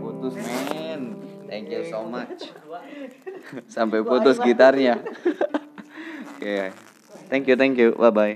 putus men. Thank you so much. Sampai putus gitarnya. oke. Thank you thank you. Bye bye